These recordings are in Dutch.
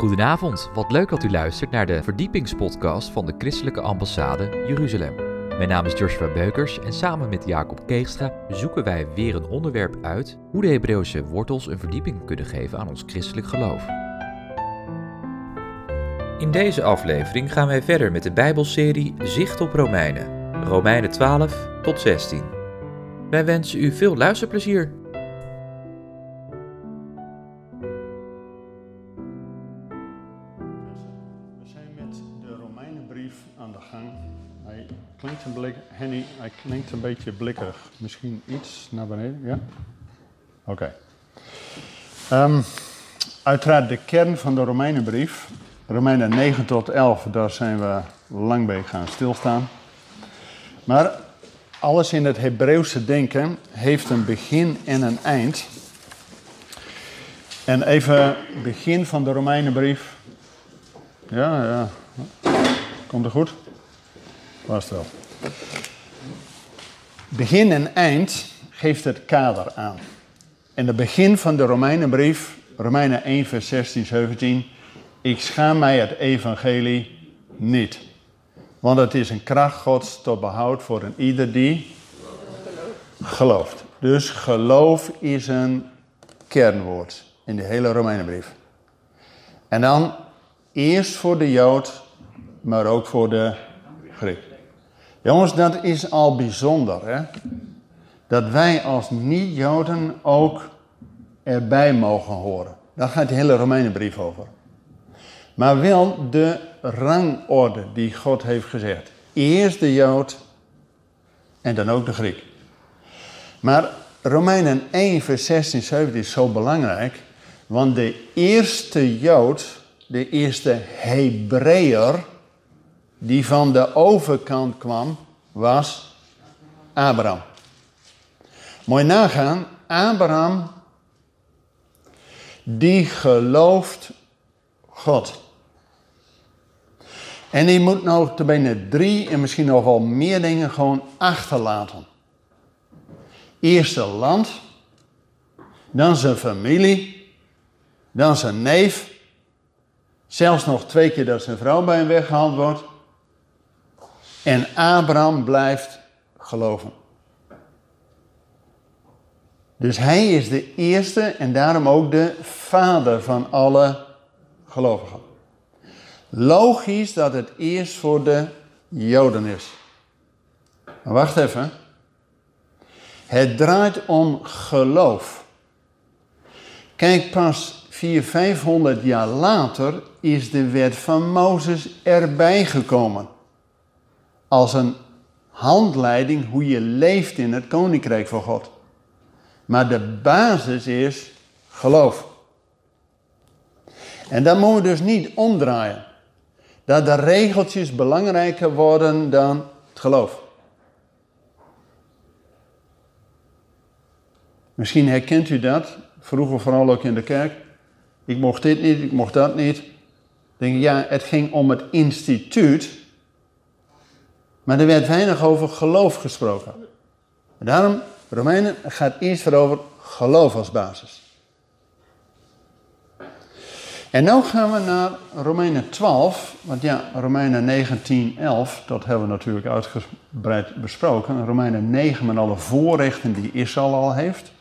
Goedenavond, wat leuk dat u luistert naar de verdiepingspodcast van de Christelijke Ambassade Jeruzalem. Mijn naam is Joshua Beukers en samen met Jacob Keegstra zoeken wij weer een onderwerp uit hoe de Hebreeuwse wortels een verdieping kunnen geven aan ons christelijk geloof. In deze aflevering gaan wij verder met de Bijbelserie Zicht op Romeinen, Romeinen 12 tot 16. Wij wensen u veel luisterplezier. Henny, hij klinkt een beetje blikkerig. Misschien iets naar beneden, ja? Oké. Ehm, uiteraard de kern van de Romeinenbrief. Romeinen 9 tot 11, daar zijn we lang bij gaan stilstaan. Maar alles in het Hebreeuwse denken heeft een begin en een eind. En even begin van de Romeinenbrief. Ja, ja. Komt het goed? Was het wel. Begin en eind geeft het kader aan. En het begin van de Romeinenbrief, Romeinen 1, vers 16, 17. Ik schaam mij het evangelie niet. Want het is een kracht Gods tot behoud voor een ieder die gelooft. Dus geloof is een kernwoord in de hele Romeinenbrief. En dan eerst voor de Jood, maar ook voor de Griek. Jongens, dat is al bijzonder, hè? Dat wij als niet-Joden ook erbij mogen horen. Daar gaat de hele Romeinenbrief over. Maar wel de rangorde die God heeft gezegd. Eerst de Jood en dan ook de Griek. Maar Romeinen 1, vers 16, 17 is zo belangrijk. Want de eerste Jood, de eerste Hebreeër, die van de overkant kwam, was Abraham. Mooi nagaan, Abraham, die gelooft God. En die moet nou te bijna drie en misschien nog wel meer dingen gewoon achterlaten. Eerste land, dan zijn familie, dan zijn neef, zelfs nog twee keer dat zijn vrouw bij hem weggehaald wordt. En Abraham blijft geloven. Dus hij is de eerste en daarom ook de vader van alle gelovigen. Logisch dat het eerst voor de Joden is. Maar wacht even. Het draait om geloof. Kijk, pas 400, 500 jaar later is de wet van Mozes erbij gekomen. Als een handleiding hoe je leeft in het koninkrijk van God. Maar de basis is geloof. En dat moeten we dus niet omdraaien. Dat de regeltjes belangrijker worden dan het geloof. Misschien herkent u dat, vroeger vooral ook in de kerk. Ik mocht dit niet, ik mocht dat niet. Denk ik, ja, het ging om het instituut. Maar er werd weinig over geloof gesproken. En daarom, Romeinen gaat eerst over geloof als basis. En nu gaan we naar Romeinen 12, want ja, Romeinen 19, 11, dat hebben we natuurlijk uitgebreid besproken. Romeinen 9 met alle voorrechten die Israël al heeft.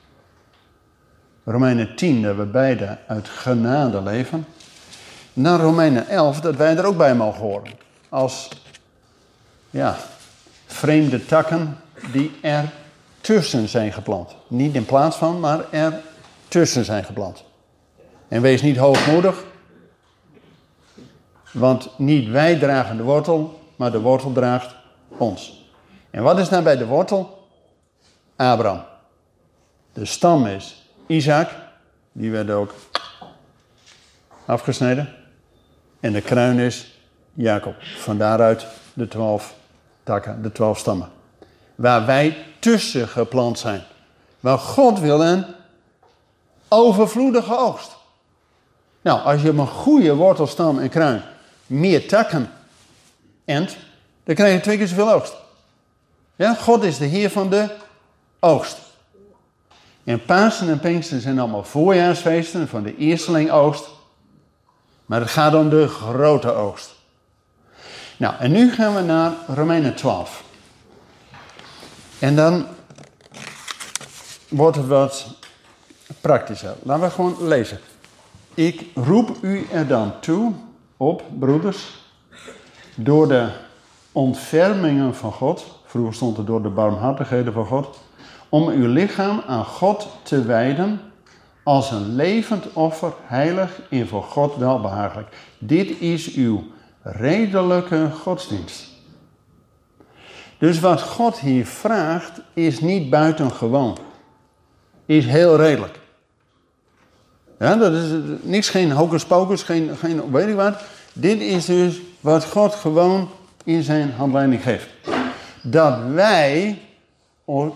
Romeinen 10, dat we beide uit genade leven. Naar Romeinen 11, dat wij er ook bij mogen horen. Als, ja, vreemde takken die er tussen zijn geplant. Niet in plaats van, maar er tussen zijn geplant. En wees niet hoogmoedig, want niet wij dragen de wortel, maar de wortel draagt ons. En wat is nou bij de wortel? Abraham. De stam is Isaac, die werd ook afgesneden. En de kruin is Jacob. Van daaruit de twaalf takken, de twaalf stammen. Waar wij tussen geplant zijn. Waar God wil een overvloedige oogst. Nou, als je op een goede wortelstam en kruin meer takken ent, dan krijg je twee keer zoveel oogst. Ja, God is de Heer van de oogst. En Pasen en Pinksteren zijn allemaal voorjaarsfeesten van de eersteling oogst. Maar het gaat om de grote oogst. Nou, en nu gaan we naar Romeinen 12. En dan wordt het wat praktischer. Laten we gewoon lezen. Ik roep u er dan toe op, broeders, door de ontfermingen van God, vroeger stond het door de barmhartigheden van God, om uw lichaam aan God te wijden als een levend offer, heilig en voor God welbehagelijk. Dit is uw redelijke godsdienst. Dus wat God hier vraagt is niet buitengewoon. Is heel redelijk. Ja, dat is niks, geen hocus pocus, geen, geen weet ik wat. Dit is dus wat God gewoon in zijn handleiding geeft. Dat wij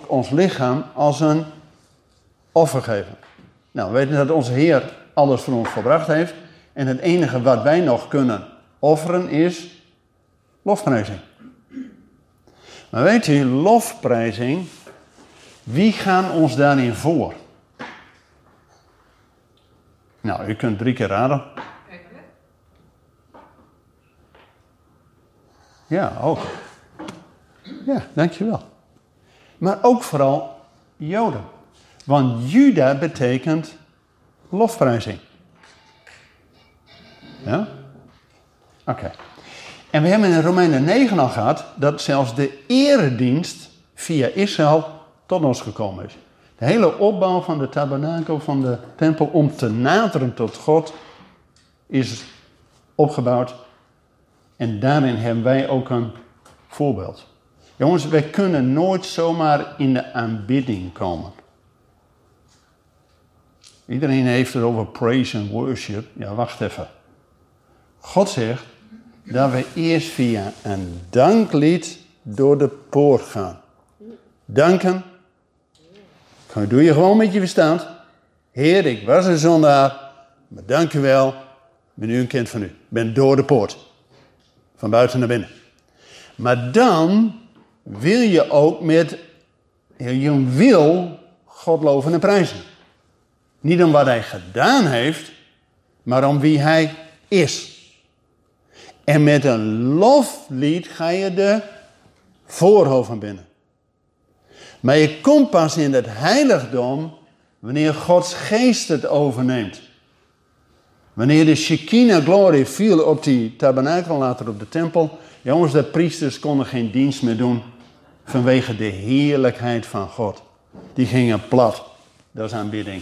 ons lichaam als een offer geven. Nou, we weten dat onze Heer alles voor ons volbracht heeft. En het enige wat wij nog kunnen offeren is lofprijzing. Maar weet u, lofprijzing, wie gaan ons daarin voor? Nou, u kunt drie keer raden. Ja, ook. Ja, dankjewel. Maar ook vooral Joden. Want Juda betekent lofprijzing. Ja? Oké. En we hebben in Romeinen 9 al gehad dat zelfs de eredienst via Israël tot ons gekomen is. De hele opbouw van de tabernakel, van de tempel, om te naderen tot God, is opgebouwd. En daarin hebben wij ook een voorbeeld. Jongens, wij kunnen nooit zomaar in de aanbidding komen. Iedereen heeft het over praise and worship. Ja, wacht even. God zegt dat we eerst via een danklied door de poort gaan. Danken. Doe je gewoon met je verstand. Heer, ik was een zondaar, maar dank u wel. Ik ben nu een kind van u. Ik ben door de poort. Van buiten naar binnen. Maar dan wil je ook met je wil God loven en prijzen. Niet om wat hij gedaan heeft, maar om wie hij is. En met een loflied ga je de voorhoven binnen. Maar je komt pas in het heiligdom wanneer Gods geest het overneemt. Wanneer de Shekinah glory viel op die tabernakel, later op de tempel. Jongens, de priesters konden geen dienst meer doen vanwege de heerlijkheid van God. Die gingen plat. Dat is aanbidding.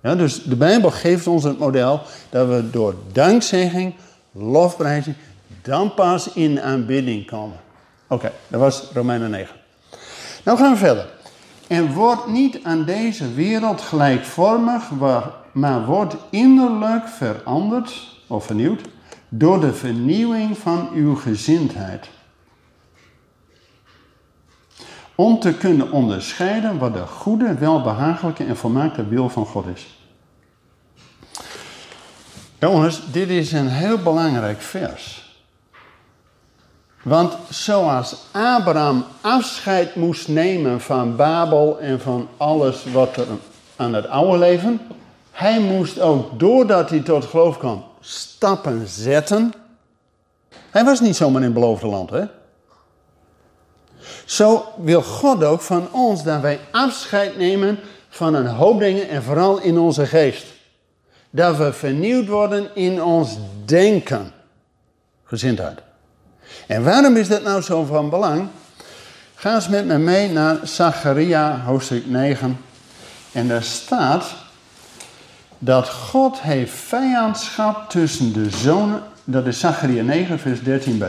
Dus de Bijbel geeft ons het model dat we door dankzegging, lofprijzing, dan pas in aanbidding komen. Oké, dat was Romeinen 9. Nou gaan we verder. En wordt niet aan deze wereld gelijkvormig, maar wordt innerlijk veranderd of vernieuwd door de vernieuwing van uw gezindheid. Om te kunnen onderscheiden wat de goede, welbehagelijke en volmaakte wil van God is. Jongens, dit is een heel belangrijk vers. Want zoals Abraham afscheid moest nemen van Babel en van alles wat er aan het oude leven, hij moest ook, doordat hij tot geloof kwam, stappen zetten. Hij was niet zomaar in het beloofde land, hè? Zo wil God ook van ons dat wij afscheid nemen van een hoop dingen en vooral in onze geest. Dat we vernieuwd worden in ons denken. Gezindheid. En waarom is dat nou zo van belang? Ga eens met me mee naar Zacharia hoofdstuk 9. En daar staat dat God heeft vijandschap tussen de zonen. Dat is Zacharia 9, vers 13b.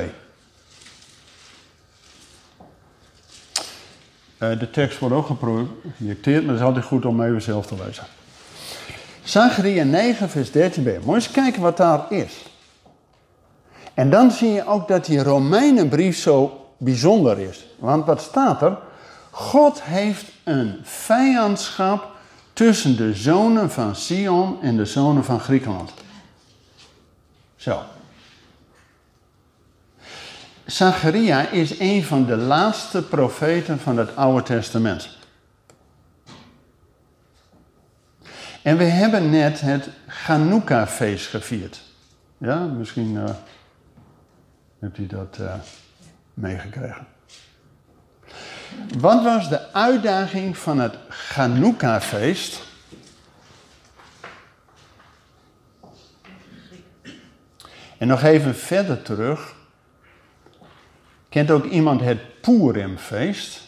Uh, de tekst wordt ook geprojecteerd, maar het is altijd goed om even zelf te lezen. Zacharia 9, vers 13b. Moet eens kijken wat daar is. En dan zie je ook dat die Romeinenbrief zo bijzonder is. Want wat staat er? God heeft een vijandschap tussen de zonen van Sion en de zonen van Griekenland. Zo. Zacharia is een van de laatste profeten van het Oude Testament. En we hebben net het Chanukka-feest gevierd. Ja, misschien uh, hebt u dat uh, meegekregen. Wat was de uitdaging van het Chanukka-feest? En nog even verder terug. Kent ook iemand het Purimfeest?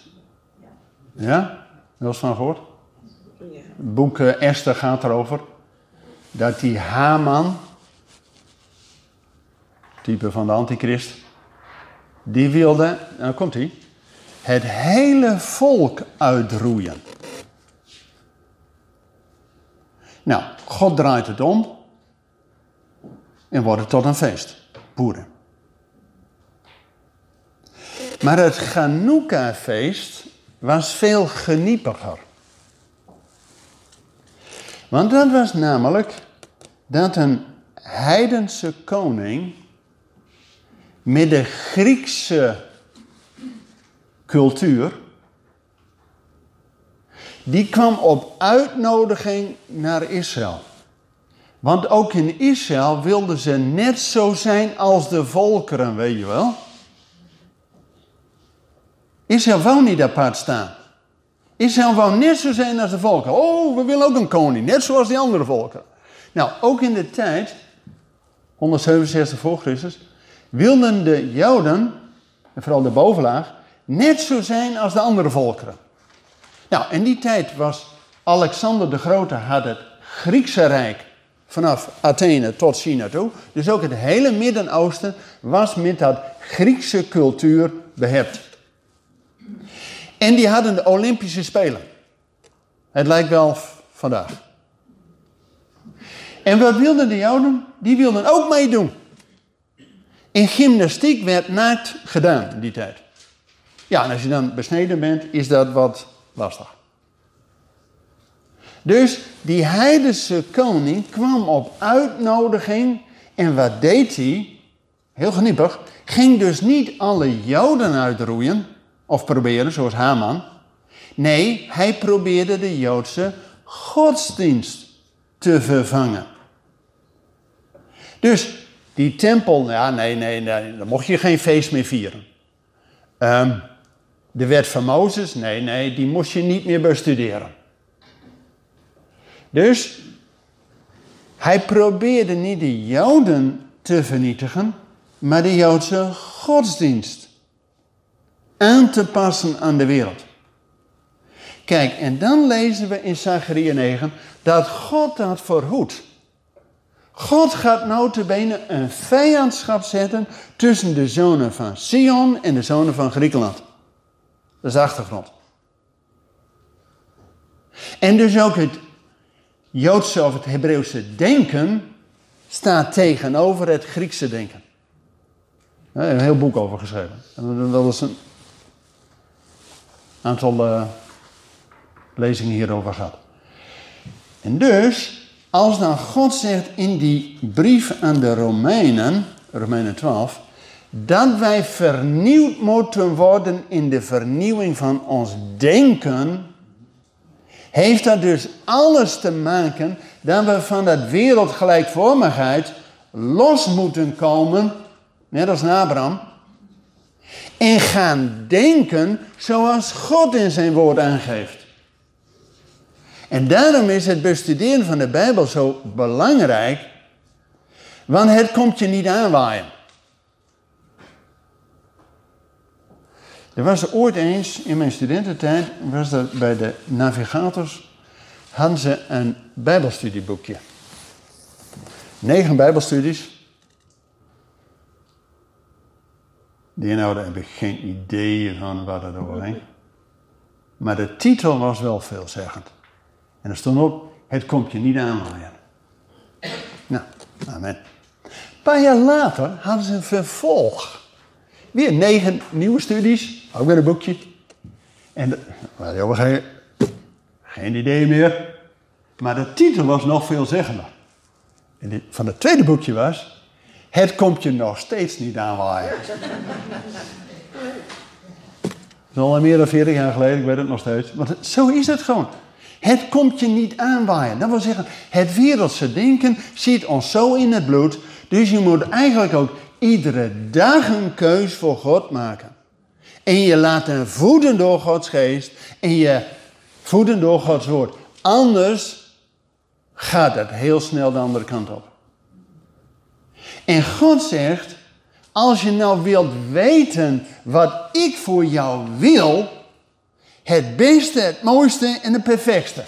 Ja? Wel eens van gehoord? Het boek Esther gaat erover. Dat die Haman, type van de antichrist, die wilde, nou komt hij, het hele volk uitroeien. Nou, God draait het om en wordt het tot een feest. Boeren. Maar het Chanukka-feest was veel geniepiger. Want dat was namelijk dat een heidense koning met de Griekse cultuur, die kwam op uitnodiging naar Israël. Want ook in Israël wilden ze net zo zijn als de volkeren, weet je wel. Israël wou niet apart staan. Israël wou net zo zijn als de volken. Oh, we willen ook een koning, net zoals die andere volken. Nou, ook in de tijd, 167 voor Christus, wilden de Joden, en vooral de bovenlaag, net zo zijn als de andere volkeren. Nou, in die tijd was Alexander de Grote had het Griekse Rijk vanaf Athene tot China toe. Dus ook het hele Midden-Oosten was met dat Griekse cultuur behept. En die hadden de Olympische Spelen. Het lijkt wel vandaag. En wat wilden de Joden? Die wilden ook meedoen. In gymnastiek werd naakt gedaan in die tijd. Ja, en als je dan besneden bent, is dat wat lastig. Dus die heidense koning kwam op uitnodiging. En wat deed hij? Heel geniepig. Ging dus niet alle Joden uitroeien. Of proberen, zoals Haman. Nee, hij probeerde de Joodse godsdienst te vervangen. Dus die tempel, ja, nee, nee, nee, dan mocht je geen feest meer vieren. Um, de wet van Mozes, nee, nee, die moest je niet meer bestuderen. Dus hij probeerde niet de Joden te vernietigen, maar de Joodse godsdienst aan te passen aan de wereld. Kijk, en dan lezen we in Zachariah 9 dat God dat verhoedt. God gaat notabene een vijandschap zetten tussen de zonen van Sion en de zonen van Griekenland. Dat is de achtergrond. En dus ook het Joodse of het Hebreeuwse denken staat tegenover het Griekse denken. Daar een heel boek over geschreven. Dat is een aantal uh, lezingen hierover gehad. En dus, als dan God zegt in die brief aan de Romeinen, Romeinen 12, dat wij vernieuwd moeten worden in de vernieuwing van ons denken, heeft dat dus alles te maken dat we van dat wereldgelijkvormigheid los moeten komen, net als Abraham, en gaan denken zoals God in zijn woord aangeeft. En daarom is het bestuderen van de Bijbel zo belangrijk, want het komt je niet aanwaaien. Er was ooit eens in mijn studententijd, was dat bij de navigators, hadden ze een bijbelstudieboekje. Negen bijbelstudies. Die nou, daar heb ik geen idee van waar dat over. Maar de titel was wel veelzeggend. En er stond op, het komt je niet aanwaaien. Nou, amen. Een paar jaar later hadden ze een vervolg. Weer negen nieuwe studies, ook weer een boekje. En we hadden geen, geen idee meer. Maar de titel was nog veelzeggender. En dit, van het tweede boekje was... Het komt je nog steeds niet aanwaaien. Dat is al meer dan 40 jaar geleden, ik weet het nog steeds. Want zo is het gewoon. Het komt je niet aanwaaien. Dat wil zeggen, het wereldse denken ziet ons zo in het bloed Dus je moet eigenlijk ook iedere dag een keus voor God maken. En je laat hem voeden door Gods geest en je voeden door Gods woord. Anders gaat het heel snel de andere kant op. En God zegt, als je nou wilt weten wat ik voor jou wil, het beste, het mooiste en het perfectste.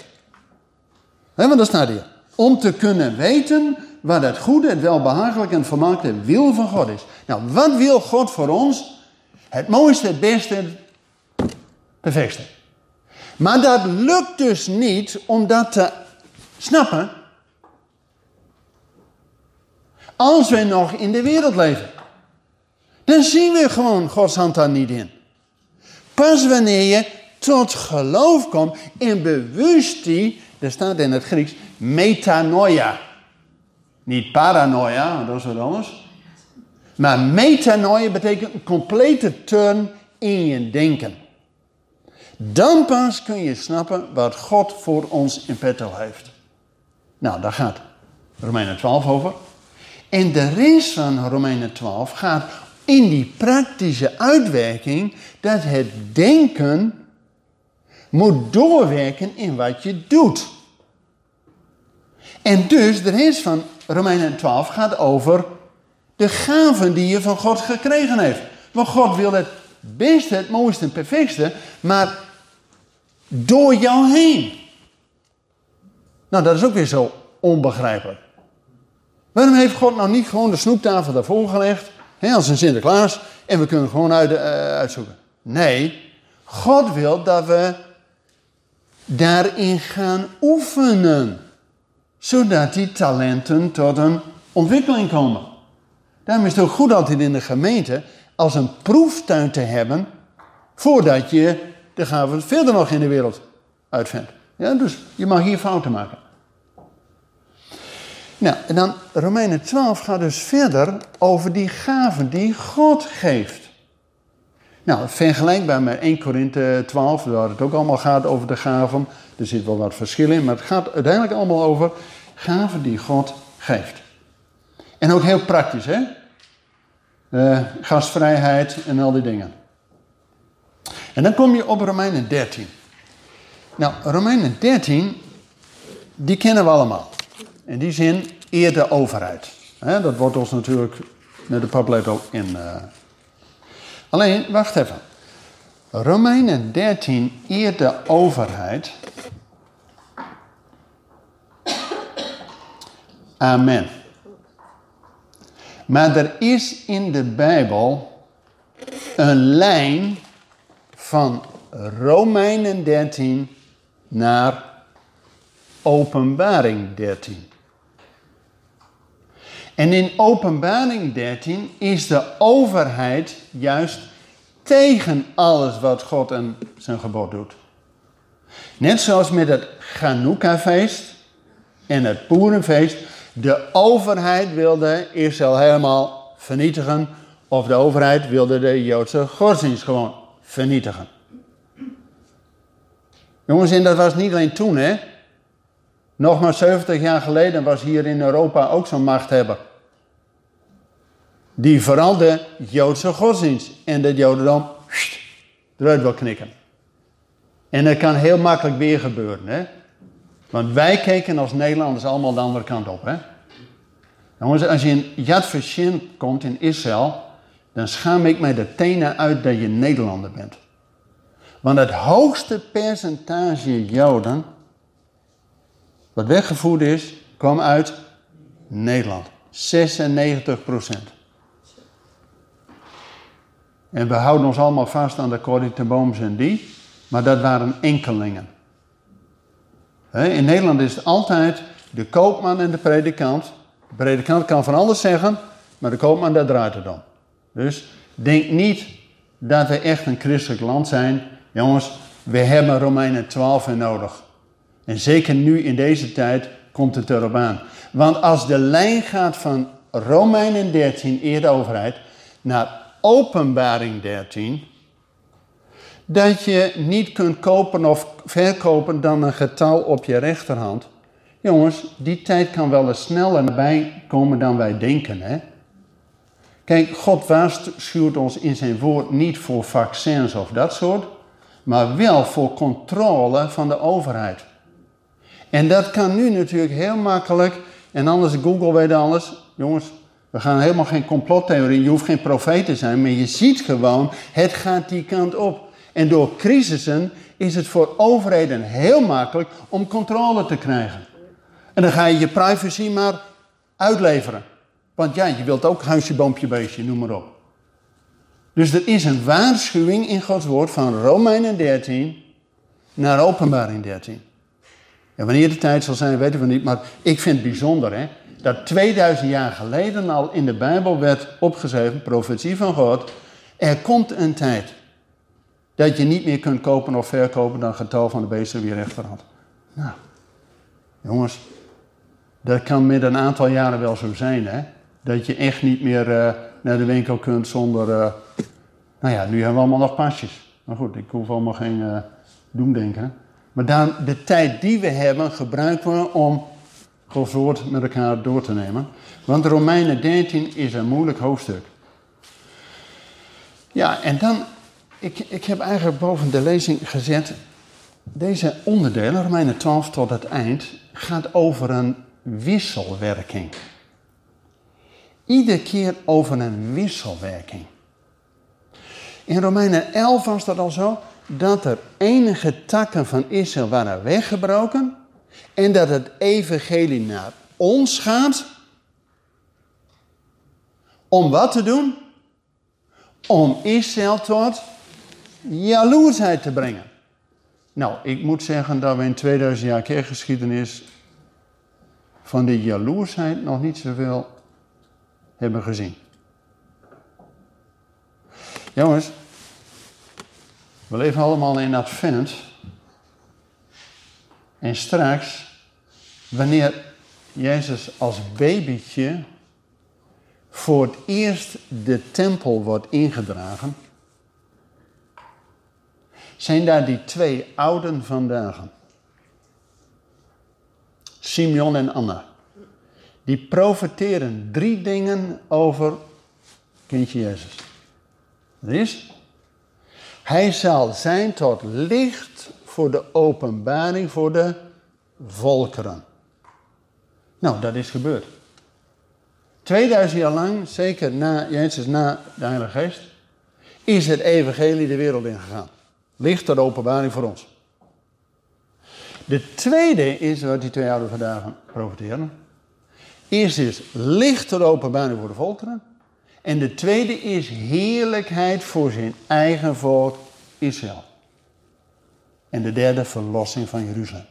He, want dat staat hier. Om te kunnen weten wat het goede, het welbehagelijke en het vermaakte wil van God is. Nou, wat wil God voor ons? Het mooiste, het beste, het perfectste. Maar dat lukt dus niet om dat te snappen. Als wij nog in de wereld leven. Dan zien we gewoon Gods hand daar niet in. Pas wanneer je tot geloof komt en bewust die, er staat in het Grieks, metanoia. Niet paranoia, dat is wat anders. Maar metanoia betekent een complete turn in je denken. Dan pas kun je snappen wat God voor ons in petto heeft. Nou, daar gaat Romeinen 12 over. En de rest van Romeinen 12 gaat in die praktische uitwerking dat het denken moet doorwerken in wat je doet. En dus de rest van Romeinen 12 gaat over de gaven die je van God gekregen heeft. Want God wil het beste, het mooiste en perfectste, maar door jou heen. Nou, dat is ook weer zo onbegrijpelijk. Waarom heeft God nou niet gewoon de snoeptafel daarvoor gelegd, hè, als een Sinterklaas, en we kunnen gewoon uit, uh, uitzoeken? Nee, God wil dat we daarin gaan oefenen, zodat die talenten tot een ontwikkeling komen. Daarom is het ook goed altijd in de gemeente als een proeftuin te hebben, voordat je de gaven verder nog in de wereld uitvindt. Ja, dus je mag hier fouten maken. Nou, en dan Romeinen 12 gaat dus verder over die gaven die God geeft. Nou, vergelijkbaar met 1 Korinthe 12, waar het ook allemaal gaat over de gaven. Er zit wel wat verschil in, maar het gaat uiteindelijk allemaal over gaven die God geeft. En ook heel praktisch, hè? Uh, gastvrijheid en al die dingen. En dan kom je op Romeinen 13. Nou, Romeinen 13, die kennen we allemaal. In die zin, eer de overheid. dat wordt ons natuurlijk met de paplet ook in. Uh... Alleen, wacht even. Romeinen 13, eer de overheid. Amen. Maar er is in de Bijbel een lijn van Romeinen 13 naar Openbaring 13. En in Openbaring 13 is de overheid juist tegen alles wat God en zijn gebod doet. Net zoals met het Chanukka-feest en het Poerenfeest. De overheid wilde Israël helemaal vernietigen. Of de overheid wilde de Joodse godsdienst gewoon vernietigen. Jongens, en dat was niet alleen toen, hè. Nog maar 70 jaar geleden was hier in Europa ook zo'n machthebber. Die vooral de Joodse godsdienst en de Jodendom eruit wil knikken. En dat kan heel makkelijk weer gebeuren, hè. Want wij kijken als Nederlanders allemaal de andere kant op, hè. Jongens, als je in Yad Vashem komt in Israël, dan schaam ik mij de tenen uit dat je Nederlander bent. Want het hoogste percentage Joden wat weggevoerd is, kwam uit Nederland. 96 procent. En we houden ons allemaal vast aan de Corrie en die, maar dat waren enkelingen. In Nederland is het altijd de koopman en de predikant. De predikant kan van alles zeggen, maar de koopman daar draait het om. Dus denk niet dat we echt een christelijk land zijn. Jongens, we hebben Romeinen 12 weer nodig. En zeker nu in deze tijd komt het erop aan. Want als de lijn gaat van Romeinen 13, eer de overheid, naar Openbaring 13, dat je niet kunt kopen of verkopen dan een getal op je rechterhand. Jongens, die tijd kan wel eens sneller nabij komen dan wij denken, hè? Kijk, God waarschuwt ons in zijn woord niet voor vaccins of dat soort, maar wel voor controle van de overheid. En dat kan nu natuurlijk heel makkelijk, en anders Google weet alles. Jongens, we gaan helemaal geen complottheorie, je hoeft geen profeet te zijn, maar je ziet gewoon, het gaat die kant op. En door crisissen is het voor overheden heel makkelijk om controle te krijgen. En dan ga je je privacy maar uitleveren. Want ja, je wilt ook huisje, boompje, beestje, noem maar op. Dus er is een waarschuwing in Gods woord van Romeinen 13 naar Openbaring 13. En wanneer de tijd zal zijn, weten we niet. Maar ik vind het bijzonder hè, dat 2000 jaar geleden al in de Bijbel werd opgeschreven, profetie van God. Er komt een tijd dat je niet meer kunt kopen of verkopen dan getal van de beesten wie rechter had. Nou, jongens, dat kan met een aantal jaren wel zo zijn, hè? Dat je echt niet meer uh, naar de winkel kunt zonder. Uh, nou ja, nu hebben we allemaal nog pasjes. Maar goed, ik hoef allemaal geen uh, doemdenken. Maar dan, de tijd die we hebben, gebruiken we om Gods woord met elkaar door te nemen. Want Romeinen 13 is een moeilijk hoofdstuk. Ja, en dan, ik, ik heb eigenlijk boven de lezing gezet. Deze onderdelen, Romeinen 12 tot het eind, gaat over een wisselwerking. Iedere keer over een wisselwerking. In Romeinen 11 was dat al zo dat er enige takken van Israël waren weggebroken en dat het evangelie naar ons gaat. Om wat te doen? Om Israël tot jaloersheid te brengen. Nou, ik moet zeggen dat we in 2000 jaar kerkgeschiedenis van de jaloersheid nog niet zoveel hebben gezien. Jongens, we leven allemaal in advent. En straks, wanneer Jezus als babytje voor het eerst de tempel wordt ingedragen, zijn daar die twee ouden vandaag. Simeon en Anna. Die profeteren drie dingen over kindje Jezus. Er is, hij zal zijn tot licht voor de openbaring voor de volkeren. Nou, dat is gebeurd. 2000 jaar lang, zeker na Jezus, na de Heilige Geest, is het evangelie de wereld ingegaan. Licht tot openbaring voor ons. De tweede is wat die twee oude vandaag profiteren. Eerst is licht tot openbaring voor de volkeren. En de tweede is heerlijkheid voor zijn eigen volk Israël. En de derde verlossing van Jeruzalem.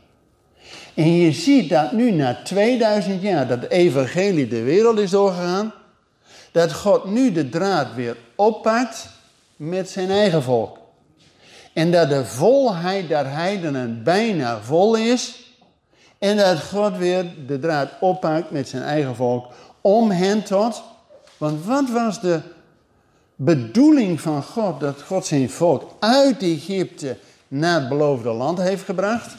En je ziet dat nu na 2000 jaar dat de evangelie de wereld is doorgegaan, dat God nu de draad weer oppakt met zijn eigen volk. En dat de volheid der heidenen bijna vol is. En dat God weer de draad oppakt met zijn eigen volk om hen tot. Want wat was de bedoeling van God dat God zijn volk uit Egypte naar het beloofde land heeft gebracht?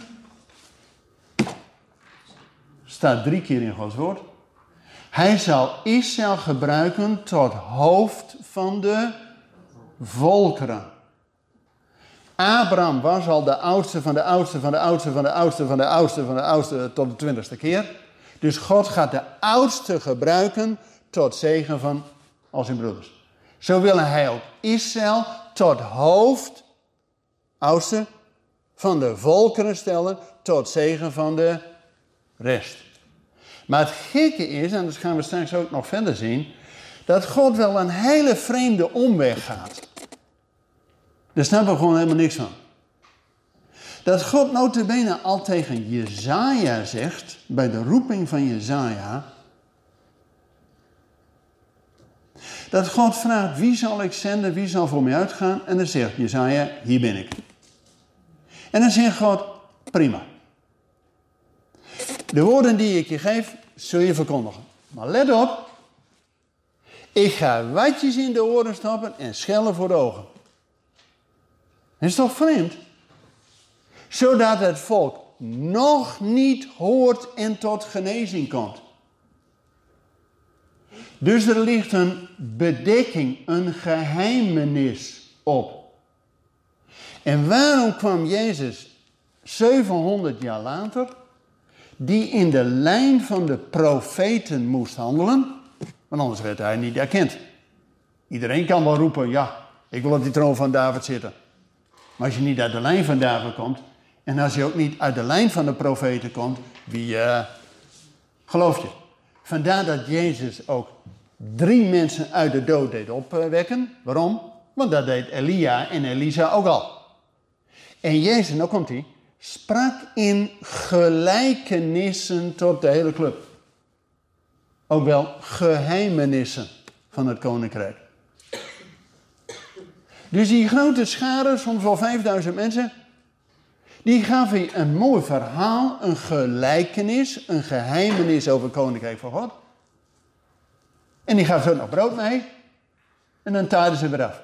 Staat drie keer in Gods woord. Hij zal Israël gebruiken tot hoofd van de volkeren. Abraham was al de oudste van de oudste van de oudste van de oudste van de oudste van de oudste tot de twintigste keer. Dus God gaat de oudste gebruiken tot zegen van al zijn broeders. Zo wil hij ook Israël tot hoofd, oudste, van de volkeren stellen tot zegen van de rest. Maar het gekke is, en dat gaan we straks ook nog verder zien, dat God wel een hele vreemde omweg gaat. Daar snappen we gewoon helemaal niks van. Dat God notabene al tegen Jezaja zegt, bij de roeping van Jezaja, dat God vraagt, wie zal ik zenden, wie zal voor mij uitgaan? En dan zegt Jezaja, hier ben ik. En dan zegt God, prima. De woorden die ik je geef, zul je verkondigen. Maar let op, ik ga watjes in de oren stoppen en schellen voor de ogen. Dat is toch vreemd? Zodat het volk nog niet hoort en tot genezing komt. Dus er ligt een bedekking, een geheimenis op. En waarom kwam Jezus 700 jaar later, die in de lijn van de profeten moest handelen? Want anders werd hij niet erkend. Iedereen kan wel roepen, ja, ik wil op die troon van David zitten. Maar als je niet uit de lijn van David komt, en als je ook niet uit de lijn van de profeten komt, wie uh, geloof je? Vandaar dat Jezus ook drie mensen uit de dood deed opwekken. Waarom? Want dat deed Elia en Elisa ook al. En Jezus, nou komt hij, sprak in gelijkenissen tot de hele club. Ook wel geheimenissen van het koninkrijk. Dus die grote scharen, soms wel 5000 mensen, die gaf hij een mooi verhaal, een gelijkenis, een geheimenis over het koninkrijk van God. En die gaf zo nog brood mee. En dan taaiden ze weer af.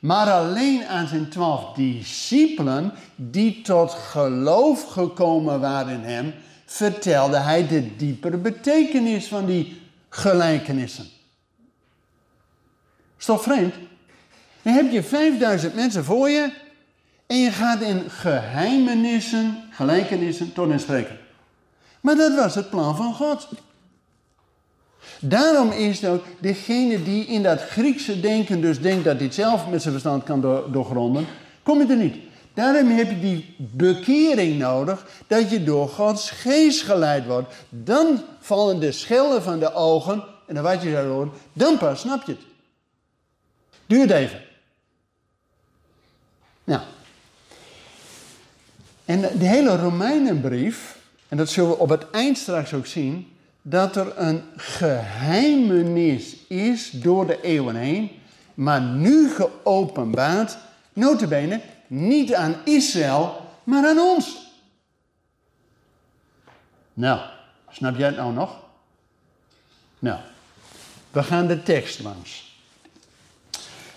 Maar alleen aan zijn twaalf discipelen, die tot geloof gekomen waren in hem, vertelde hij de diepere betekenis van die gelijkenissen. Is toch vreemd? Dan heb je 5000 mensen voor je en je gaat in geheimenissen, gelijkenissen tot spreken. Maar dat was het plan van God. Daarom is het ook degene die in dat Griekse denken dus denkt dat hij het zelf met zijn verstand kan doorgronden, kom je er niet. Daarom heb je die bekering nodig, dat je door Gods geest geleid wordt. Dan vallen de schellen van de ogen, en dan wat je zou horen, dan pas snap je het. Duurt even. Nou. En de hele Romeinenbrief, en dat zullen we op het eind straks ook zien, dat er een geheimenis is door de eeuwen heen, maar nu geopenbaard, notabene, niet aan Israël, maar aan ons. Nou, snap jij het nou nog? Nou, we gaan de tekst langs.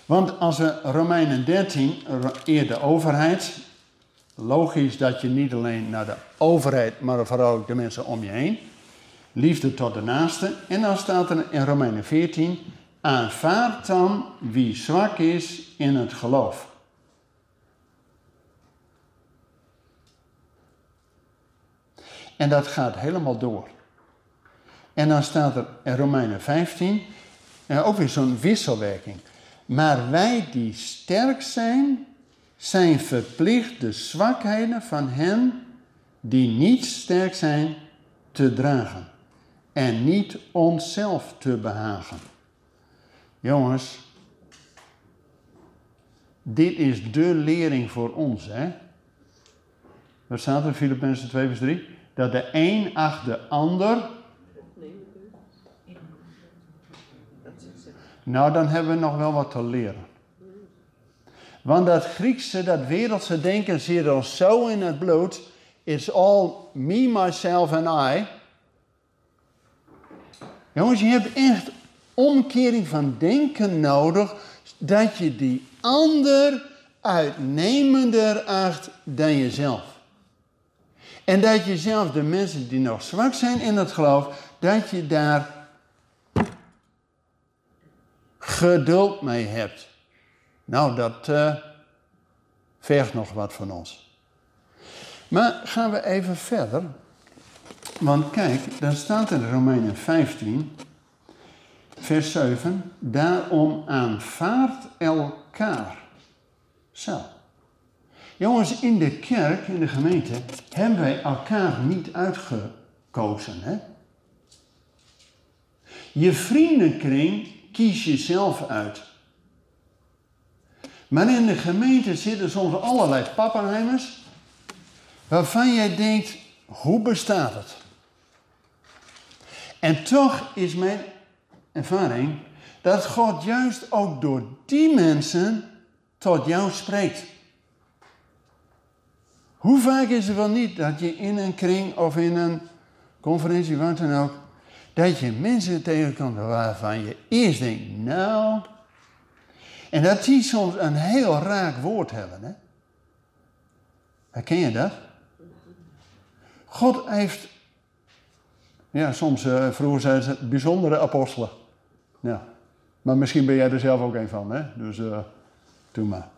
Want als we Romeinen 13, eer de overheid, logisch dat je niet alleen naar de overheid, maar vooral ook de mensen om je heen, liefde tot de naaste. En dan staat er in Romeinen 14, aanvaard dan wie zwak is in het geloof. En dat gaat helemaal door. En dan staat er in Romeinen 15, en ook weer zo'n wisselwerking. Maar wij die sterk zijn, zijn verplicht de zwakheden van hen die niet sterk zijn te dragen en niet onszelf te behagen. Jongens, dit is de lering voor ons, hè? Wat staat er in Filippenzen 2 vers 3? Dat de een acht de ander. Nou, dan hebben we nog wel wat te leren. Want dat Griekse, dat wereldse denken zit al zo in het bloed. It's all me, myself and I. Jongens, je hebt echt omkering van denken nodig dat je die ander uitnemender acht dan jezelf. En dat je zelf de mensen die nog zwak zijn in het geloof, dat je daar geduld mee hebt. Nou, dat uh, vergt nog wat van ons. Maar gaan we even verder. Want kijk, daar staat in Romeinen 15, vers 7, daarom aanvaardt elkaar. Zo. Jongens, in de kerk, in de gemeente, hebben wij elkaar niet uitgekozen. Hè? Je vriendenkring kies je zelf uit. Maar in de gemeente zitten soms allerlei pappenheimers waarvan jij denkt, hoe bestaat het? En toch is mijn ervaring dat God juist ook door die mensen tot jou spreekt. Hoe vaak is het wel niet dat je in een kring of in een conferentie, wat dan ook, dat je mensen tegenkomt waarvan je eerst denkt, nou. En dat die soms een heel raak woord hebben. Hè? Herken je dat? God heeft, ja, soms uh, vroeger zeiden ze bijzondere apostelen. Ja, maar misschien ben jij er zelf ook een van, hè? Dus uh, doe maar.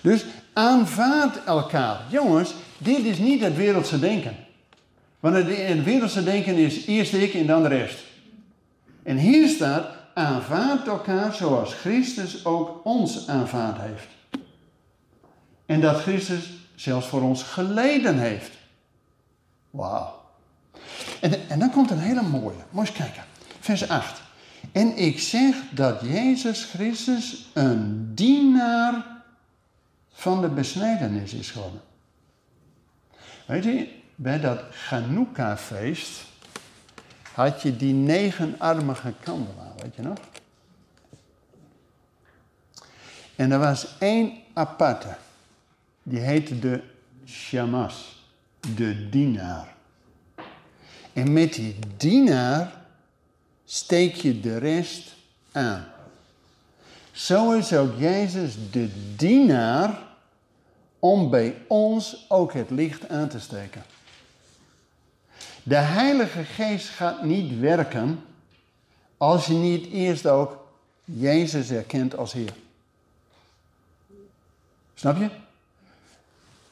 Dus aanvaard elkaar. Jongens, dit is niet het wereldse denken. Want het, het wereldse denken is eerst ik en dan de rest. En hier staat, aanvaard elkaar zoals Christus ook ons aanvaard heeft. En dat Christus zelfs voor ons geleden heeft. Wauw. En, en dan komt een hele mooie. Moet eens kijken. Vers 8. En ik zeg dat Jezus Christus een dienaar van de besnijdenis is geworden. Weet je, bij dat Chanukka-feest had je die negenarmige kandelaar, weet je nog? En er was één aparte, die heette de shamas, de dienaar. En met die dienaar steek je de rest aan. Zo is ook Jezus de dienaar om bij ons ook het licht aan te steken. De Heilige Geest gaat niet werken als je niet eerst ook Jezus erkent als Heer. Snap je?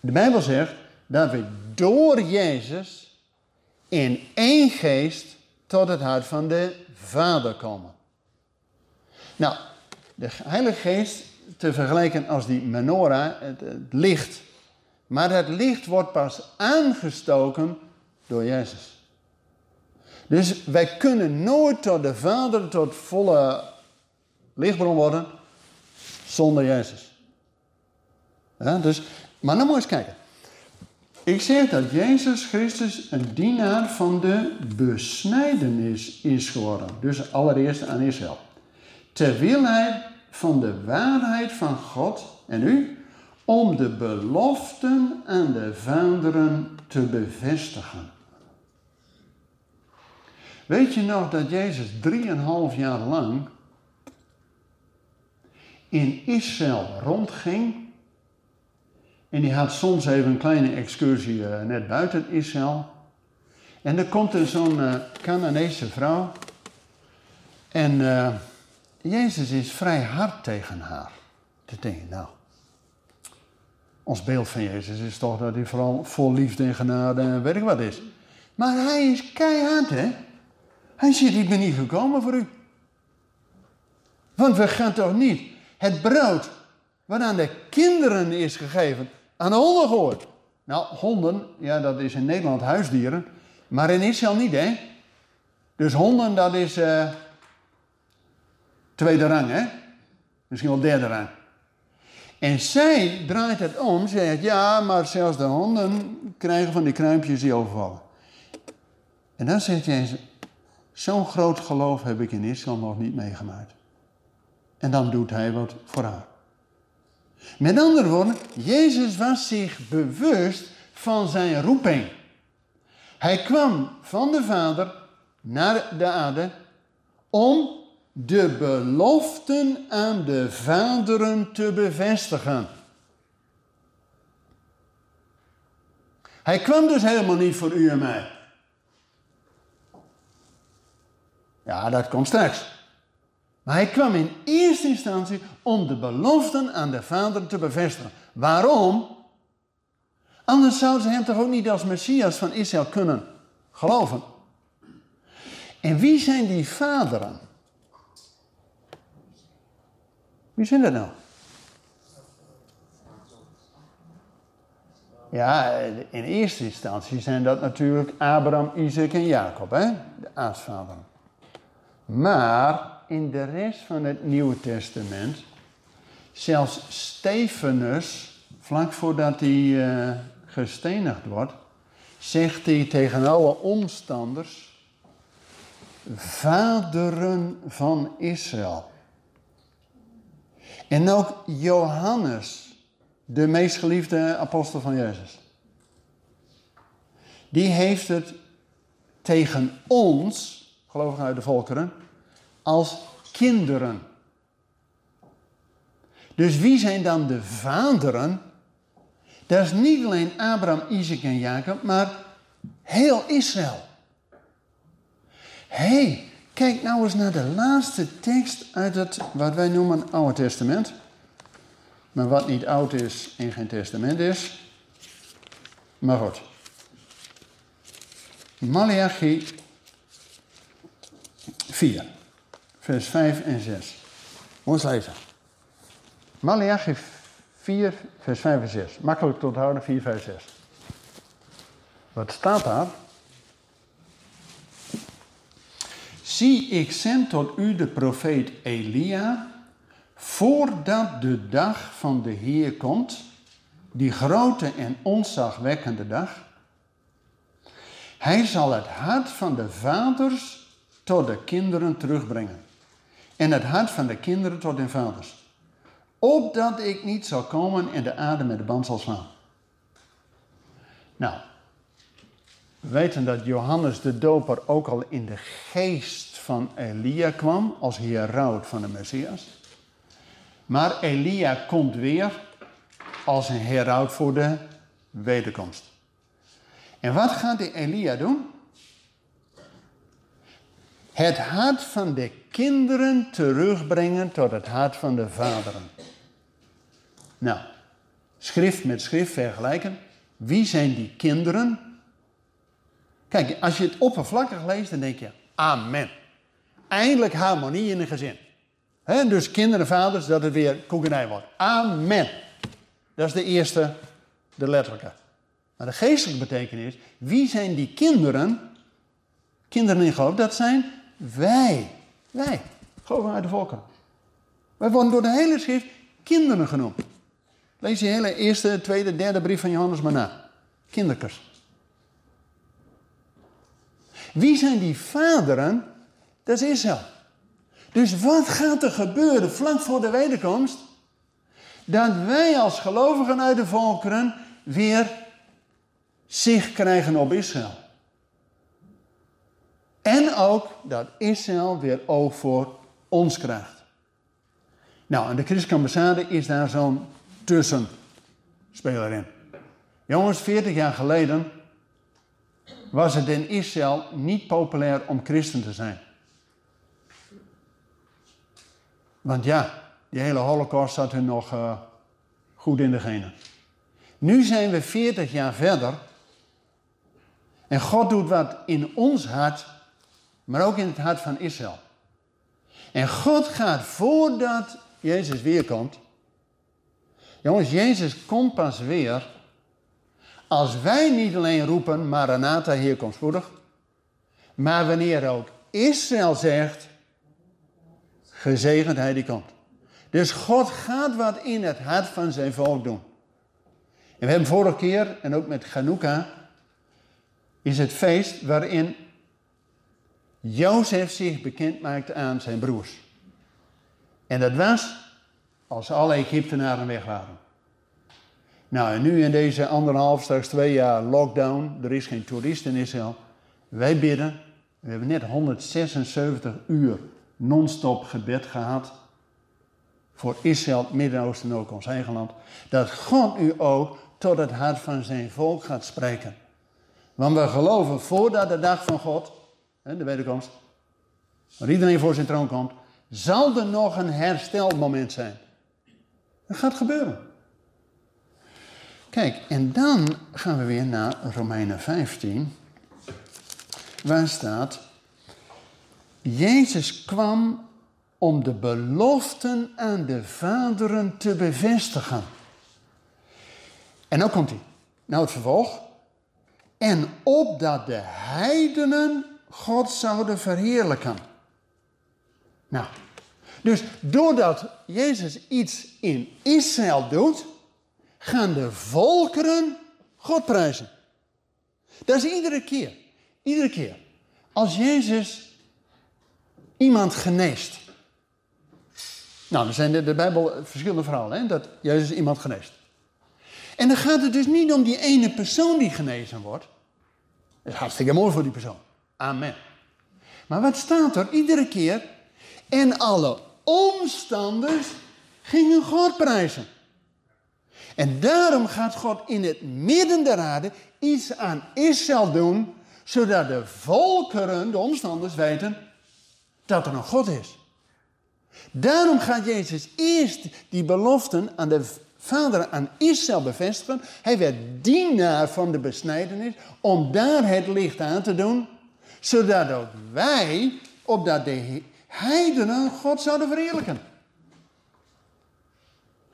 De Bijbel zegt dat we door Jezus in één geest tot het hart van de Vader komen. Nou, de Heilige Geest te vergelijken als die menorah, het, het licht. Maar het licht wordt pas aangestoken door Jezus. Dus wij kunnen nooit tot de Vader, tot volle lichtbron worden zonder Jezus. Ja, dus, maar dan moet je eens kijken. Ik zeg dat Jezus Christus een dienaar van de besnijdenis is geworden. Dus allereerst aan Israël. Terwijl hij van de waarheid van God en u om de beloften aan de vaderen te bevestigen. Weet je nog dat Jezus drieënhalf jaar lang in Israël rondging? En die had soms even een kleine excursie uh, net buiten Israël. En er komt er zo'n uh, vrouw. En uh, Jezus is vrij hard tegen haar. Dan denk je, nou, ons beeld van Jezus is toch dat hij vooral vol liefde en genade en weet ik wat is. Maar hij is keihard, hè? Hij zegt, ik ben niet gekomen voor u. Want we gaan toch niet het brood wat aan de kinderen is gegeven, aan de honden gehoord. Nou, honden, ja, dat is in Nederland huisdieren, maar in Israël niet, hè? Dus honden, dat is uh, tweede rang, hè? Misschien wel derde rang. En zij draait het om, zegt, ja, maar zelfs de honden krijgen van die kruimpjes die overvallen. En dan zegt Jezus, Zo'n groot geloof heb ik in Israël nog niet meegemaakt. En dan doet hij wat voor haar. Met andere woorden, Jezus was zich bewust van zijn roeping. Hij kwam van de Vader naar de aarde om de beloften aan de vaderen te bevestigen. Hij kwam dus helemaal niet voor u en mij. Ja, dat komt straks. Maar hij kwam in eerste instantie om de beloften aan de Vader te bevestigen. Waarom? Anders zouden ze hem toch ook niet als Messias van Israël kunnen geloven. En wie zijn die vaderen? Wie zijn dat nou? Ja, in eerste instantie zijn dat natuurlijk Abraham, Isaac en Jacob, hè? de aartsvaderen. Maar in de rest van het Nieuwe Testament, zelfs Stefanus, vlak voordat hij uh, gestenigd wordt, zegt hij tegen alle omstanders, vaderen van Israël. En ook Johannes, de meest geliefde apostel van Jezus, die heeft het tegen ons gelovigen uit de volkeren, als kinderen. Dus wie zijn dan de vaderen? Dat is niet alleen Abraham, Isaac en Jacob, maar Heel Israël. Hé, hey, kijk nou eens naar de laatste tekst uit het, wat wij noemen, Oude Testament. Maar wat niet oud is en geen testament is. Maar goed. Malachi 4, vers 5 en 6. Moet lezen. Malachi 4, vers 5 en 6. Makkelijk te onthouden, 4, 5, 6. Wat staat daar? Zie, ik zend tot u de profeet Elia, voordat de dag van de Heer komt, die grote en onzagwekkende dag. Hij zal het hart van de vaders tot de kinderen terugbrengen. En het hart van de kinderen tot hun vaders. Opdat ik niet zal komen en de aarde met de band zal slaan. Nou, we weten dat Johannes de Doper ook al in de geest van Elia kwam als heraut van de Messias. Maar Elia komt weer als een heraut voor de wederkomst. En wat gaat die Elia doen? Het hart van de kinderen terugbrengen tot het hart van de vaderen. Nou, schrift met schrift vergelijken. Wie zijn die kinderen? Kijk, als je het oppervlakkig leest, dan denk je, amen. Eindelijk harmonie in een gezin. Dus kinderen en vaders, dat het weer koekenij wordt. Amen. Dat is de eerste, de letterlijke. Maar de geestelijke betekenis, wie zijn die kinderen? Kinderen in geloof, dat zijn wij. Wij, geloven uit de volken. Wij worden door de hele schrift kinderen genoemd. Lees je hele eerste, tweede, derde brief van Johannes maar na. Kinderkers. Wie zijn die vaderen? Dat is Israël. Dus wat gaat er gebeuren vlak voor de wederkomst? Dat wij als gelovigen uit de volkeren weer zicht krijgen op Israël. En ook dat Israël weer oog voor ons krijgt. Nou, en de christelijke ambassade is daar zo'n tussenspeler in. Jongens, 40 jaar geleden was het in Israël niet populair om christen te zijn. Want ja, die hele holocaust zat hun nog uh, goed in de genen. Nu zijn we 40 jaar verder. En God doet wat in ons hart, maar ook in het hart van Israël. En God gaat voordat Jezus weer komt. Jongens, Jezus komt pas weer als wij niet alleen roepen, Maranatha, hier komt spoedig. Maar wanneer ook Israël zegt, gezegend hij die komt. Dus God gaat wat in het hart van zijn volk doen. En we hebben vorige keer, en ook met Chanukka, is het feest waarin Jozef zich bekend maakte aan zijn broers. En dat was als alle Egyptenaren weg waren. Nou, en nu in deze anderhalf, straks twee jaar lockdown, er is geen toerist in Israël. Wij bidden, we hebben net 176 uur non-stop gebed gehad. Voor Israël, het Midden-Oosten en ook ons eigen land. Dat God u ook tot het hart van zijn volk gaat spreken. Want we geloven voordat de dag van God, de wederkomst, waar iedereen voor zijn troon komt, zal er nog een herstelmoment zijn. Dat gaat gebeuren. Kijk, en dan gaan we weer naar Romeinen 15, waar staat: Jezus kwam om de beloften aan de vaderen te bevestigen. En dan komt hij. Nou, het vervolg. En opdat de heidenen God zouden verheerlijken. Nou, dus doordat Jezus iets in Israël doet, gaan de volkeren God prijzen. Dat is iedere keer. Iedere keer. Als Jezus iemand geneest. Nou, er zijn in de Bijbel verschillende verhalen, hè, dat Jezus iemand geneest. En dan gaat het dus niet om die ene persoon die genezen wordt. Dat is hartstikke mooi voor die persoon. Amen. Maar wat staat er? Iedere keer. En alle omstanders gingen God prijzen. En daarom gaat God in het midden der aarde iets aan Israël doen, zodat de volkeren, de omstanders, weten dat er een God is. Daarom gaat Jezus eerst die beloften aan de vader aan Israël bevestigen. Hij werd dienaar van de besnijdenis om daar het licht aan te doen, zodat ook wij, opdat de heidenen God zouden verheerlijken.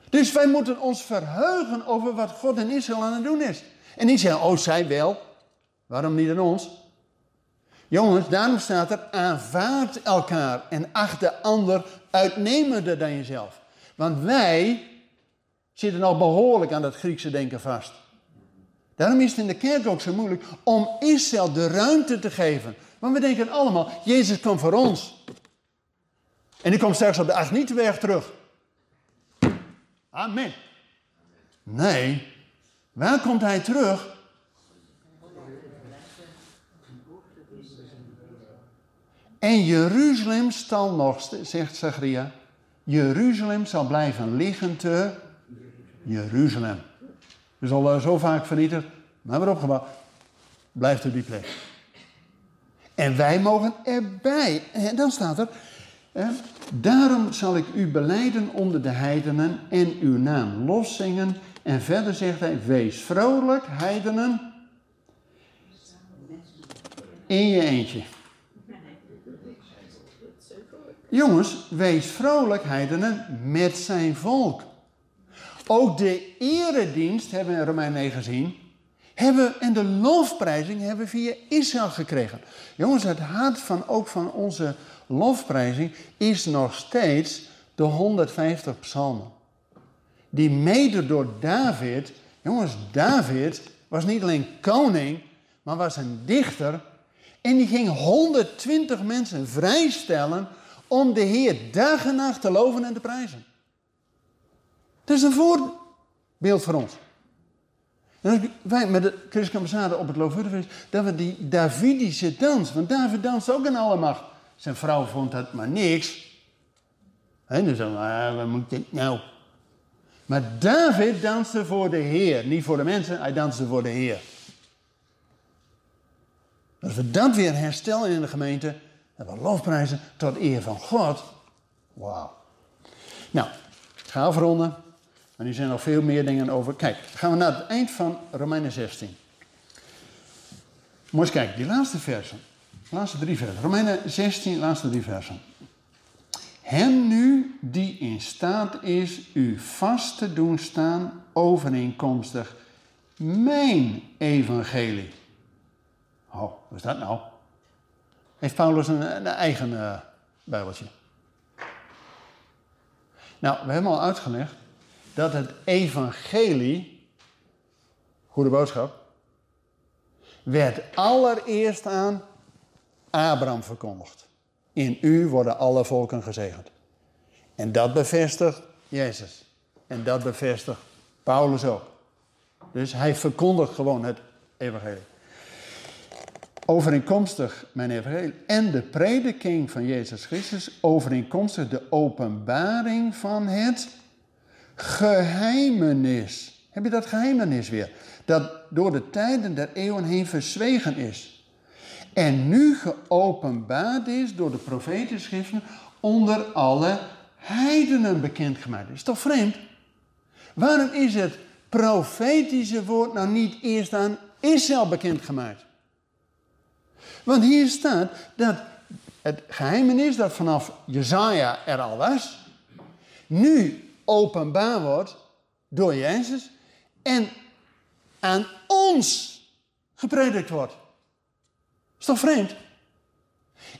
Dus wij moeten ons verheugen over wat God in Israël aan het doen is. En zeggen, oh zij wel, waarom niet aan ons? Jongens, daarom staat er, aanvaard elkaar en acht de ander uitnemender dan jezelf. Want wij zitten al behoorlijk aan dat Griekse denken vast. Daarom is het in de kerk ook zo moeilijk om Israël de ruimte te geven. Want we denken allemaal, Jezus kwam voor ons. En die komt straks op de Agnietenberg terug. Amen. Nee, waar komt hij terug? En Jeruzalem zal nog, zegt Zachariah, Jeruzalem zal blijven liggen te Jeruzalem. Is al zo vaak vernietigd, maar weer opgebouwd. Blijft op die plek. En wij mogen erbij. En dan staat er, daarom zal ik u beleiden onder de heidenen en uw naam loszingen. En verder zegt hij, wees vrolijk, heidenen, in je eentje. Jongens, wees vrolijk, heidenen, met zijn volk. Ook de eredienst hebben we in Romein 9 gezien. Hebben, en de lofprijzing hebben we via Israël gekregen. Jongens, het hart van ook van onze lofprijzing is nog steeds de 150 psalmen. Die mede door David, jongens, David was niet alleen koning, maar was een dichter. En die ging 120 mensen vrijstellen om de Heer dag en nacht te loven en te prijzen. Dat is een voorbeeld voor ons. En wij met de christelijke op het Loofhuttenfeest, dat we die Davidische dans, want David danst ook in alle macht. Zijn vrouw vond dat maar niks. En dan zei ah, wat moet dit nou? Maar David danste voor de Heer, niet voor de mensen, hij danste voor de Heer. Als we dat weer herstellen in de gemeente, dat we lofprijzen tot eer van God. Wauw. Nou, ga afronden. Maar nu zijn nog veel meer dingen over. Kijk, gaan we naar het eind van Romeinen 16. Moet eens kijken, die laatste versen. Laatste drie versen. Romeinen 16, laatste drie versen. Hem nu die in staat is u vast te doen staan overeenkomstig mijn evangelie. Oh, wat is dat nou? Heeft Paulus een, een eigen uh, bijbeltje? Nou, we hebben al uitgelegd dat het evangelie, goede boodschap, werd allereerst aan Abraham verkondigd. In u worden alle volken gezegend. En dat bevestigt Jezus. En dat bevestigt Paulus ook. Dus hij verkondigt gewoon het evangelie. Overeenkomstig mijn evangelie en de prediking van Jezus Christus, overeenkomstig de openbaring van het geheimenis. Heb je dat geheimenis weer? Dat door de tijden der eeuwen heen verzwegen is. En nu geopenbaard is door de profetenschriften onder alle heidenen bekendgemaakt. Is toch vreemd? Waarom is het profetische woord nou niet eerst aan Israël bekendgemaakt? Want hier staat dat het geheimenis dat vanaf Jezaja er al was, nu openbaar wordt door Jezus en aan ons gepredikt wordt. Is toch vreemd?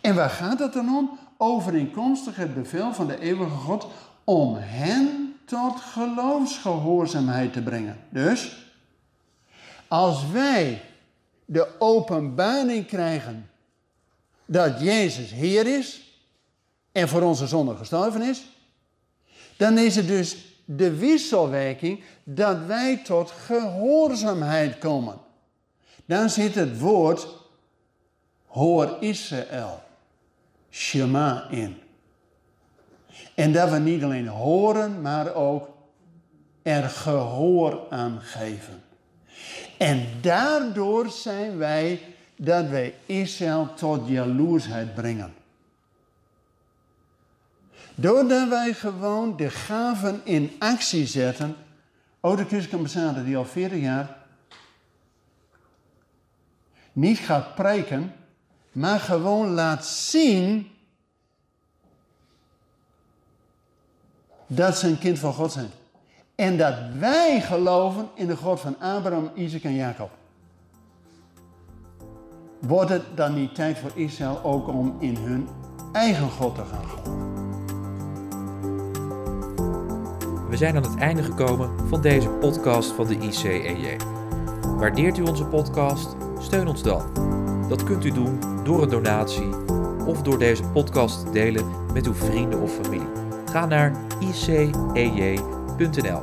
En waar gaat het dan om? Overeenkomstig het bevel van de eeuwige God om hen tot geloofsgehoorzaamheid te brengen. Dus, als wij de openbaring krijgen dat Jezus Heer is en voor onze zonde gestorven is, dan is het dus de wisselwerking dat wij tot gehoorzaamheid komen. Dan zit het woord hoor Israël, Shema in. En dat we niet alleen horen, maar ook er gehoor aan geven. En daardoor zijn wij dat wij Israël tot jaloersheid brengen. Doordat wij gewoon de gaven in actie zetten. Oude christelijke ambassade die al 40 jaar niet gaat preken, maar gewoon laat zien dat ze een kind van God zijn. En dat wij geloven in de God van Abraham, Isaac en Jacob. Wordt het dan niet tijd voor Israël ook om in hun eigen God te gaan geloven? We zijn aan het einde gekomen van deze podcast van de ICEJ. Waardeert u onze podcast? Steun ons dan. Dat kunt u doen door een donatie of door deze podcast te delen met uw vrienden of familie. Ga naar icej.nl.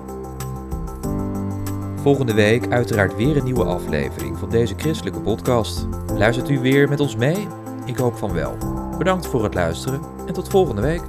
Volgende week uiteraard weer een nieuwe aflevering van deze christelijke podcast. Luistert u weer met ons mee? Ik hoop van wel. Bedankt voor het luisteren en tot volgende week.